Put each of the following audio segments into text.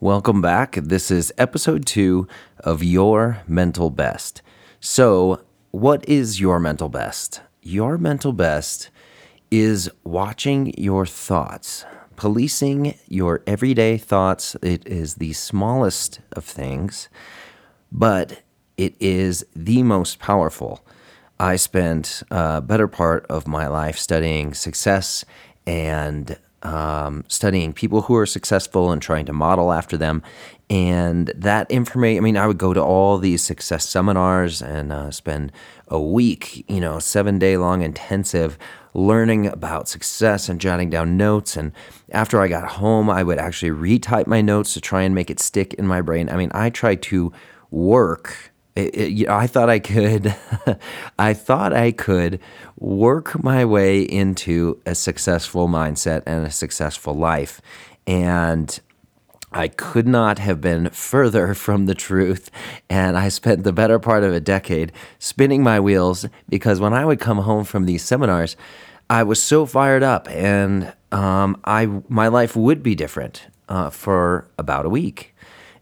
Welcome back. This is episode two of Your Mental Best. So, what is your mental best? Your mental best is watching your thoughts, policing your everyday thoughts. It is the smallest of things, but it is the most powerful. I spent a better part of my life studying success and um, studying people who are successful and trying to model after them. And that information, I mean, I would go to all these success seminars and uh, spend a week, you know, seven day long intensive learning about success and jotting down notes. And after I got home, I would actually retype my notes to try and make it stick in my brain. I mean, I tried to work it, it, I thought I could, I thought I could work my way into a successful mindset and a successful life, and I could not have been further from the truth. And I spent the better part of a decade spinning my wheels because when I would come home from these seminars, I was so fired up, and um, I my life would be different uh, for about a week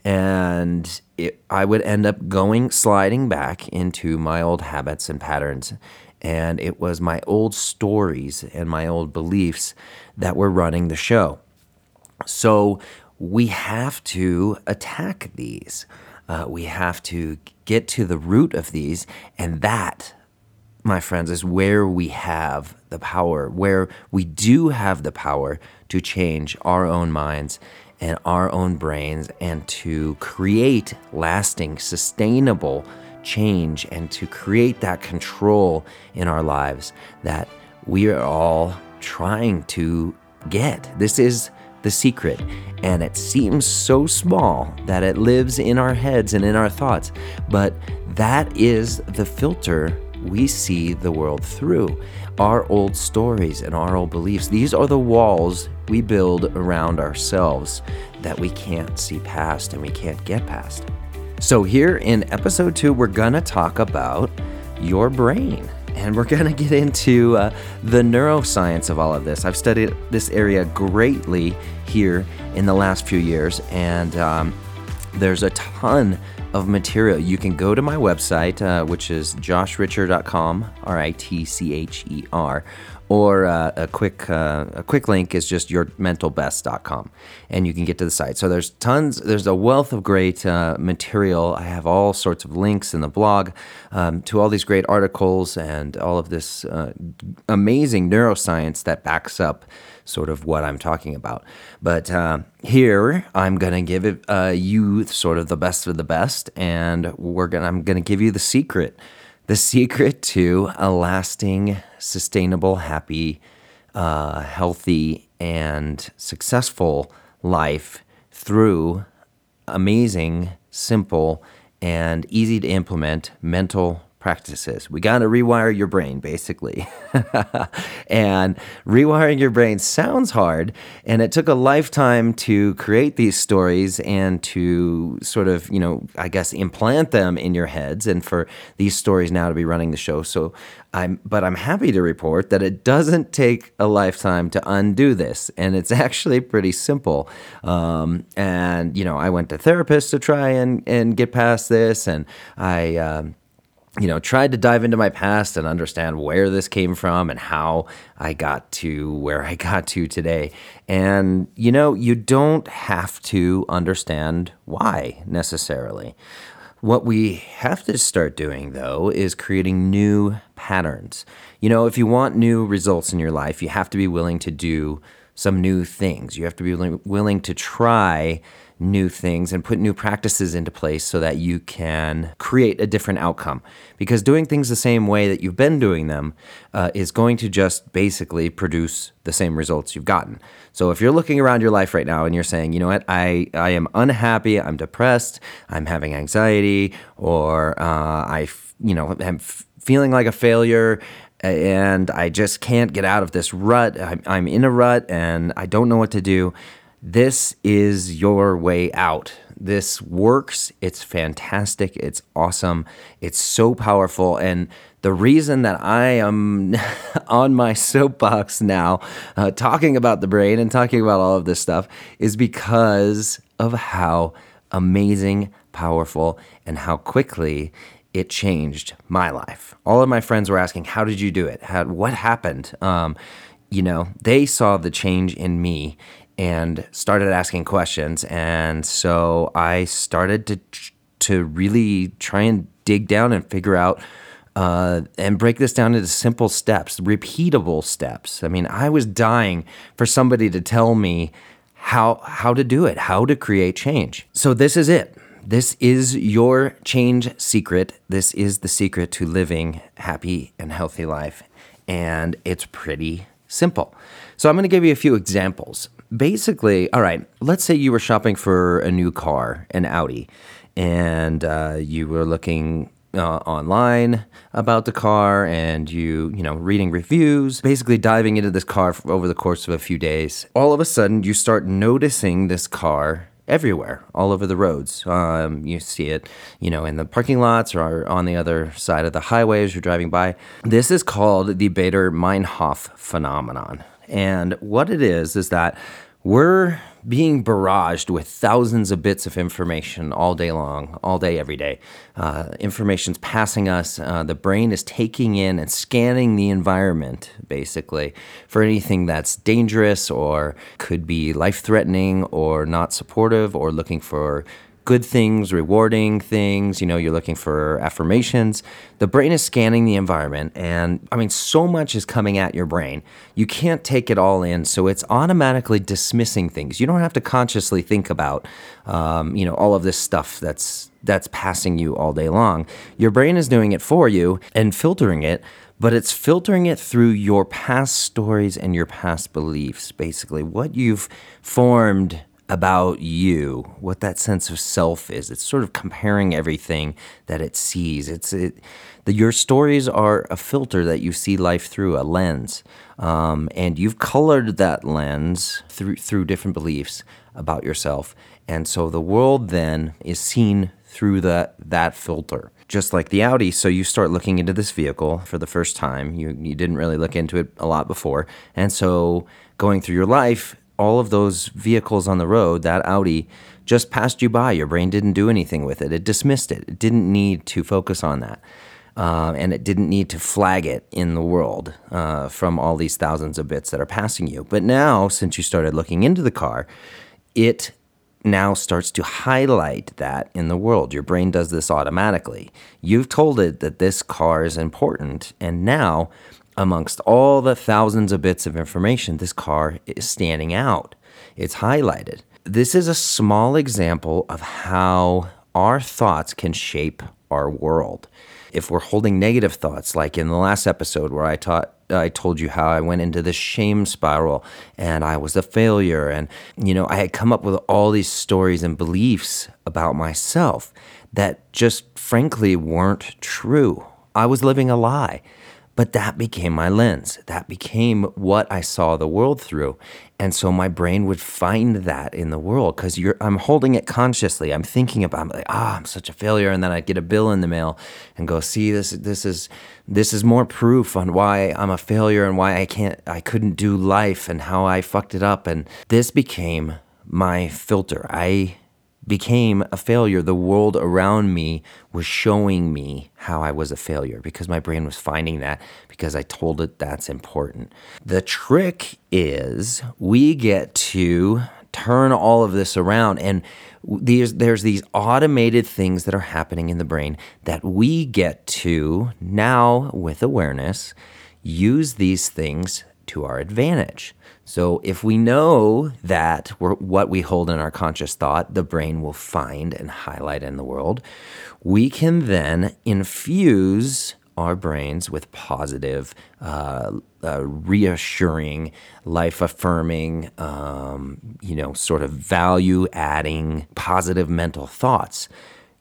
and it, I would end up going sliding back into my old habits and patterns. And it was my old stories and my old beliefs that were running the show. So we have to attack these. Uh, we have to get to the root of these. And that, my friends, is where we have the power, where we do have the power to change our own minds and our own brains and to create lasting, sustainable change and to create that control in our lives that we are all trying to get. This is the secret, and it seems so small that it lives in our heads and in our thoughts, but that is the filter we see the world through. Our old stories and our old beliefs, these are the walls we build around ourselves that we can't see past and we can't get past. So, here in episode two, we're gonna talk about your brain. And we're going to get into uh, the neuroscience of all of this. I've studied this area greatly here in the last few years, and um, there's a ton of material. You can go to my website, uh, which is joshritcher.com, R I T C H E R, or uh, a quick uh, a quick link is just yourmentalbest.com and you can get to the site so there's tons there's a wealth of great uh, material i have all sorts of links in the blog um, to all these great articles and all of this uh, amazing neuroscience that backs up sort of what i'm talking about. But uh, here i'm going to give it, uh, you sort of the best of the best and we're gonna i'm going to give you the secret. The secret to a lasting, sustainable, happy, uh, healthy, and successful life through amazing, simple, and easy to implement mental practices. We got to rewire your brain, basically. and rewiring your brain sounds hard. And it took a lifetime to create these stories and to sort of, you know, I guess implant them in your heads and for these stories now to be running the show. So I'm, but I'm happy to report that it doesn't take a lifetime to undo this. And it's actually pretty simple. Um, and, you know, I went to therapists to try and, and get past this. And I, um, you know, tried to dive into my past and understand where this came from and how I got to where I got to today. And, you know, you don't have to understand why necessarily. What we have to start doing, though, is creating new patterns. You know, if you want new results in your life, you have to be willing to do some new things. You have to be willing to try new things and put new practices into place so that you can create a different outcome. Because doing things the same way that you've been doing them uh, is going to just basically produce the same results you've gotten. So if you're looking around your life right now and you're saying, you know what, I, I am unhappy, I'm depressed, I'm having anxiety, or uh, I, you know, am feeling like a failure, and I just can't get out of this rut. I'm, I'm in a rut and I don't know what to do. This is your way out. This works. It's fantastic. It's awesome. It's so powerful. And The reason that I am on my soapbox now, uh, talking about the brain and talking about all of this stuff, is because of how amazing, powerful, and how quickly it changed my life. All of my friends were asking, "How did you do it? How, what happened?" Um, you know, they saw the change in me and started asking questions, and so I started to to really try and dig down and figure out uh, and break this down into simple steps, repeatable steps. I mean, I was dying for somebody to tell me how how to do it, how to create change. So this is it. This is your change secret. This is the secret to living a happy and healthy life, and it's pretty simple. So I'm going to give you a few examples. Basically, all right, let's say you were shopping for a new car, an Audi, and uh, you were looking uh, online about the car and you, you know, reading reviews, basically diving into this car over the course of a few days. All of a sudden, you start noticing this car everywhere, all over the roads. Um, you see it, you know, in the parking lots or on the other side of the highways you're driving by. This is called the Baader Meinhof phenomenon. And what it is, is that we're being barraged with thousands of bits of information all day long, all day, every day. Uh, information's passing us. Uh, the brain is taking in and scanning the environment, basically, for anything that's dangerous or could be life threatening or not supportive or looking for good things, rewarding things. You know, you're looking for affirmations. The brain is scanning the environment, and I mean, so much is coming at your brain. You can't take it all in, so it's automatically dismissing things. You don't have to consciously think about, um, you know, all of this stuff that's that's passing you all day long. Your brain is doing it for you and filtering it but it's filtering it through your past stories and your past beliefs, basically, what you've formed about you, what that sense of self is. It's sort of comparing everything that it sees. It's it, the, your stories are a filter that you see life through, a lens, um, and you've colored that lens through through different beliefs about yourself, and so the world then is seen through that that filter. Just like the Audi, so you start looking into this vehicle for the first time. You you didn't really look into it a lot before, and so going through your life all of those vehicles on the road, that Audi, just passed you by. Your brain didn't do anything with it. It dismissed it. It didn't need to focus on that. Uh, and it didn't need to flag it in the world uh, from all these thousands of bits that are passing you. But now, since you started looking into the car, it now starts to highlight that in the world. Your brain does this automatically. You've told it that this car is important, and now amongst all the thousands of bits of information, this car is standing out. It's highlighted. This is a small example of how our thoughts can shape our world. If we're holding negative thoughts, like in the last episode where I taught I told you how I went into this shame spiral and I was a failure and you know I had come up with all these stories and beliefs about myself that just frankly weren't true. I was living a lie. But that became my lens. That became what I saw the world through. And so my brain would find that in the world because I'm holding it consciously. I'm thinking about I'm like, ah, I'm such a failure. And then I'd get a bill in the mail and go, see, this this is this is more proof on why I'm a failure and why I can't I couldn't do life and how I fucked it up. And this became my filter. I became a failure, the world around me was showing me how I was a failure because my brain was finding that because I told it that's important. The trick is we get to turn all of this around and there's there's these automated things that are happening in the brain that we get to now with awareness use these things to our advantage. So, if we know that what we hold in our conscious thought, the brain will find and highlight in the world, we can then infuse our brains with positive, uh, uh, reassuring, life affirming, um, you know, sort of value adding, positive mental thoughts.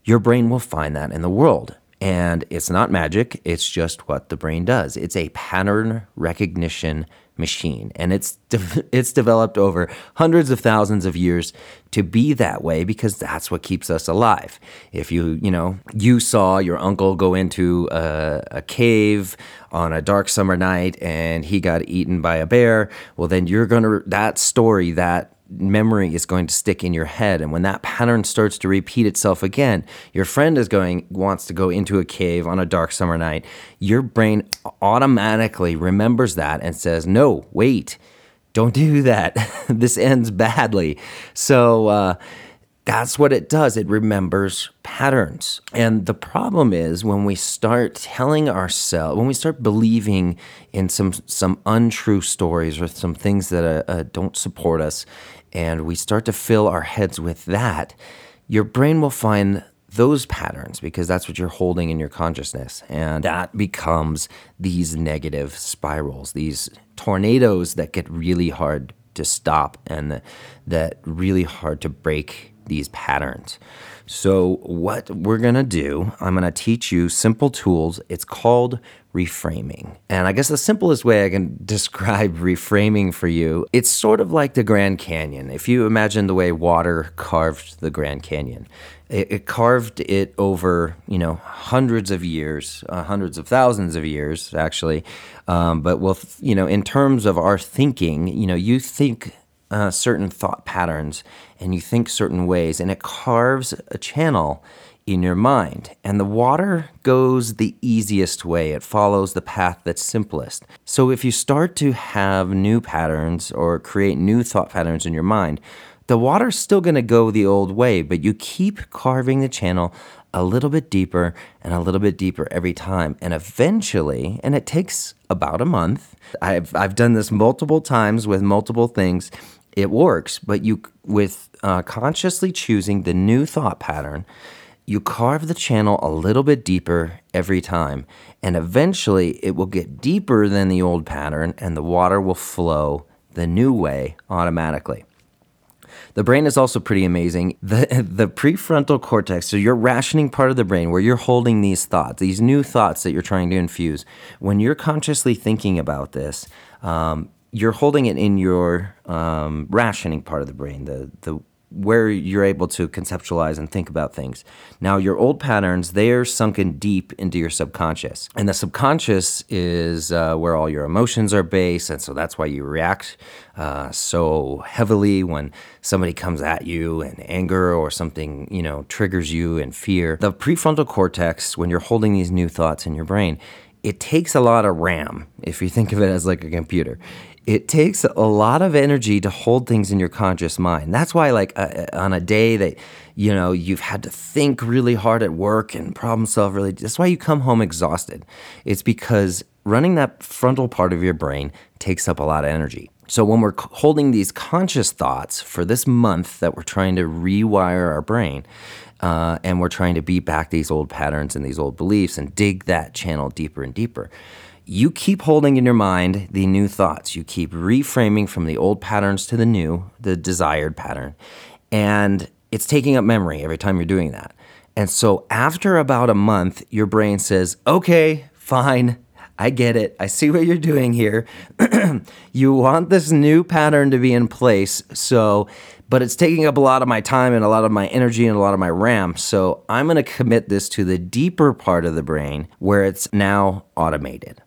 Your brain will find that in the world. And it's not magic, it's just what the brain does. It's a pattern recognition machine. And it's de- it's developed over hundreds of thousands of years to be that way because that's what keeps us alive. If you you know you saw your uncle go into a, a cave on a dark summer night and he got eaten by a bear well then you're going to that story that memory is going to stick in your head. And when that pattern starts to repeat itself again your friend is going wants to go into a cave on a dark summer night. Your brain automatically remembers that and says no wait don't do that. This ends badly. So uh, that's what it does. It remembers patterns. And the problem is when we start telling ourselves, when we start believing in some some untrue stories or some things that uh, uh, don't support us, and we start to fill our heads with that, your brain will find those patterns because that's what you're holding in your consciousness. And that becomes these negative spirals, these tornadoes that get really hard to stop and that really hard to break these patterns. So, what we're gonna do, I'm gonna teach you simple tools. It's called reframing. And I guess the simplest way I can describe reframing for you, it's sort of like the Grand Canyon. If you imagine the way water carved the Grand Canyon, it, it carved it over, you know, hundreds of years, uh, hundreds of thousands of years, actually. Um, but well, you know, in terms of our thinking, you know, you think uh, certain thought patterns and you think certain ways, and it carves a channel in your mind. And the water goes the easiest way, it follows the path that's simplest. So if you start to have new patterns or create new thought patterns in your mind, the water's still going to go the old way, but you keep carving the channel a little bit deeper and a little bit deeper every time. And eventually, and it takes about a month, I've, I've done this multiple times with multiple things it works, but you with uh, consciously choosing the new thought pattern, you carve the channel a little bit deeper every time, and eventually it will get deeper than the old pattern, and the water will flow the new way automatically. The brain is also pretty amazing. The, the prefrontal cortex, so your rationing part of the brain where you're holding these thoughts, these new thoughts that you're trying to infuse, when you're consciously thinking about this, um, you're holding it in your um, rationing part of the brain, the the where you're able to conceptualize and think about things. Now, your old patterns, they are sunken deep into your subconscious. And the subconscious is uh, where all your emotions are based. And so that's why you react uh, so heavily when somebody comes at you in anger or something, you know, triggers you in fear. The prefrontal cortex, when you're holding these new thoughts in your brain, it takes a lot of RAM if you think of it as like a computer it takes a lot of energy to hold things in your conscious mind. That's why, like, uh, uh, on a day that, you know, you've had to think really hard at work and problem solve really, that's why you come home exhausted. It's because running that frontal part of your brain takes up a lot of energy. So when we're holding these conscious thoughts for this month that we're trying to rewire our brain, uh, and we're trying to beat back these old patterns and these old beliefs and dig that channel deeper and deeper you keep holding in your mind the new thoughts. You keep reframing from the old patterns to the new, the desired pattern. And it's taking up memory every time you're doing that. And so after about a month, your brain says, okay, fine. I get it. I see what you're doing here. you want this new pattern to be in place. So, but it's taking up a lot of my time and a lot of my energy and a lot of my RAM. So, I'm going to commit this to the deeper part of the brain where it's now automated.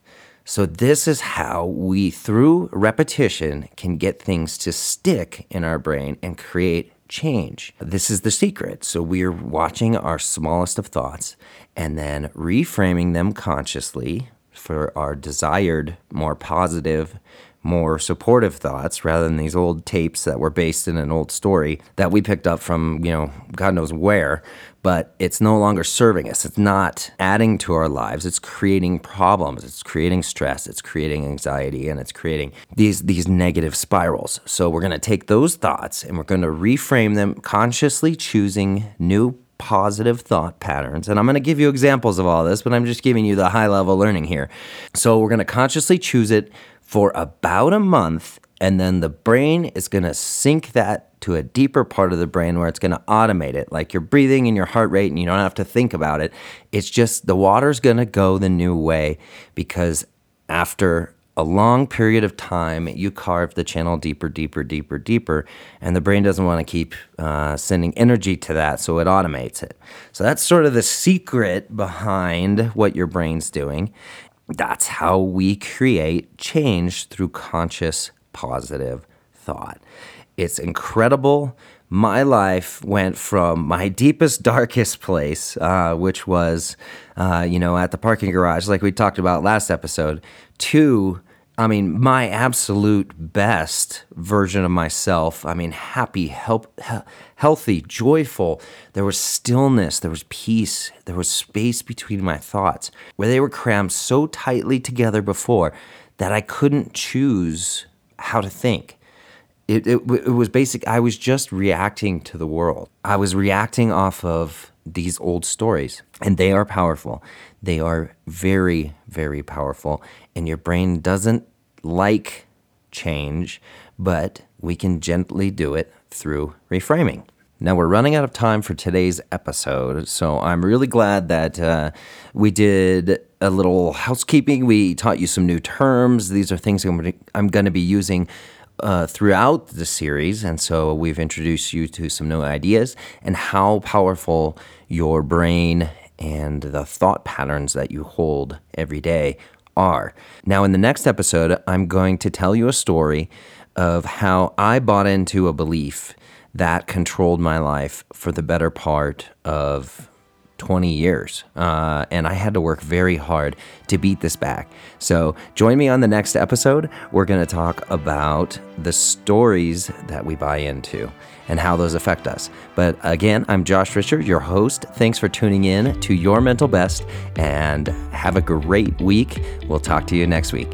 So, this is how we, through repetition, can get things to stick in our brain and create change. This is the secret. So, we're watching our smallest of thoughts and then reframing them consciously for our desired, more positive, more supportive thoughts rather than these old tapes that were based in an old story that we picked up from, you know, God knows where, but it's no longer serving us. It's not adding to our lives. It's creating problems. It's creating stress. It's creating anxiety and it's creating these these negative spirals. So we're going to take those thoughts and we're going to reframe them consciously choosing new positive thought patterns. And I'm going to give you examples of all this, but I'm just giving you the high level learning here. So we're going to consciously choose it for about a month, and then the brain is going to sync that to a deeper part of the brain where it's going to automate it. Like you're breathing and your heart rate, and you don't have to think about it. It's just the water's going to go the new way because after a long period of time, you carve the channel deeper, deeper, deeper, deeper, and the brain doesn't want to keep uh, sending energy to that, so it automates it. So that's sort of the secret behind what your brain's doing. That's how we create change through conscious, positive thought. It's incredible. My life went from my deepest, darkest place, uh, which was, uh, you know, at the parking garage, like we talked about last episode, to I mean, my absolute best version of myself. I mean, happy, help, he- healthy, joyful. There was stillness, there was peace, there was space between my thoughts where they were crammed so tightly together before that I couldn't choose how to think. It, it, it was basic. I was just reacting to the world. I was reacting off of these old stories, and they are powerful. They are very, very powerful. And your brain doesn't like change, but we can gently do it through reframing. Now, we're running out of time for today's episode, so I'm really glad that uh, we did a little housekeeping. We taught you some new terms. These are things I'm going to be using uh, throughout the series. And so we've introduced you to some new ideas and how powerful your brain and the thought patterns that you hold every day are. Now, in the next episode, I'm going to tell you a story of how I bought into a belief that controlled my life for the better part of 20 years. Uh, and I had to work very hard to beat this back. So join me on the next episode. We're going to talk about the stories that we buy into and how those affect us. But again, I'm Josh Ritcher, your host. Thanks for tuning in to Your Mental Best and have a great week. We'll talk to you next week.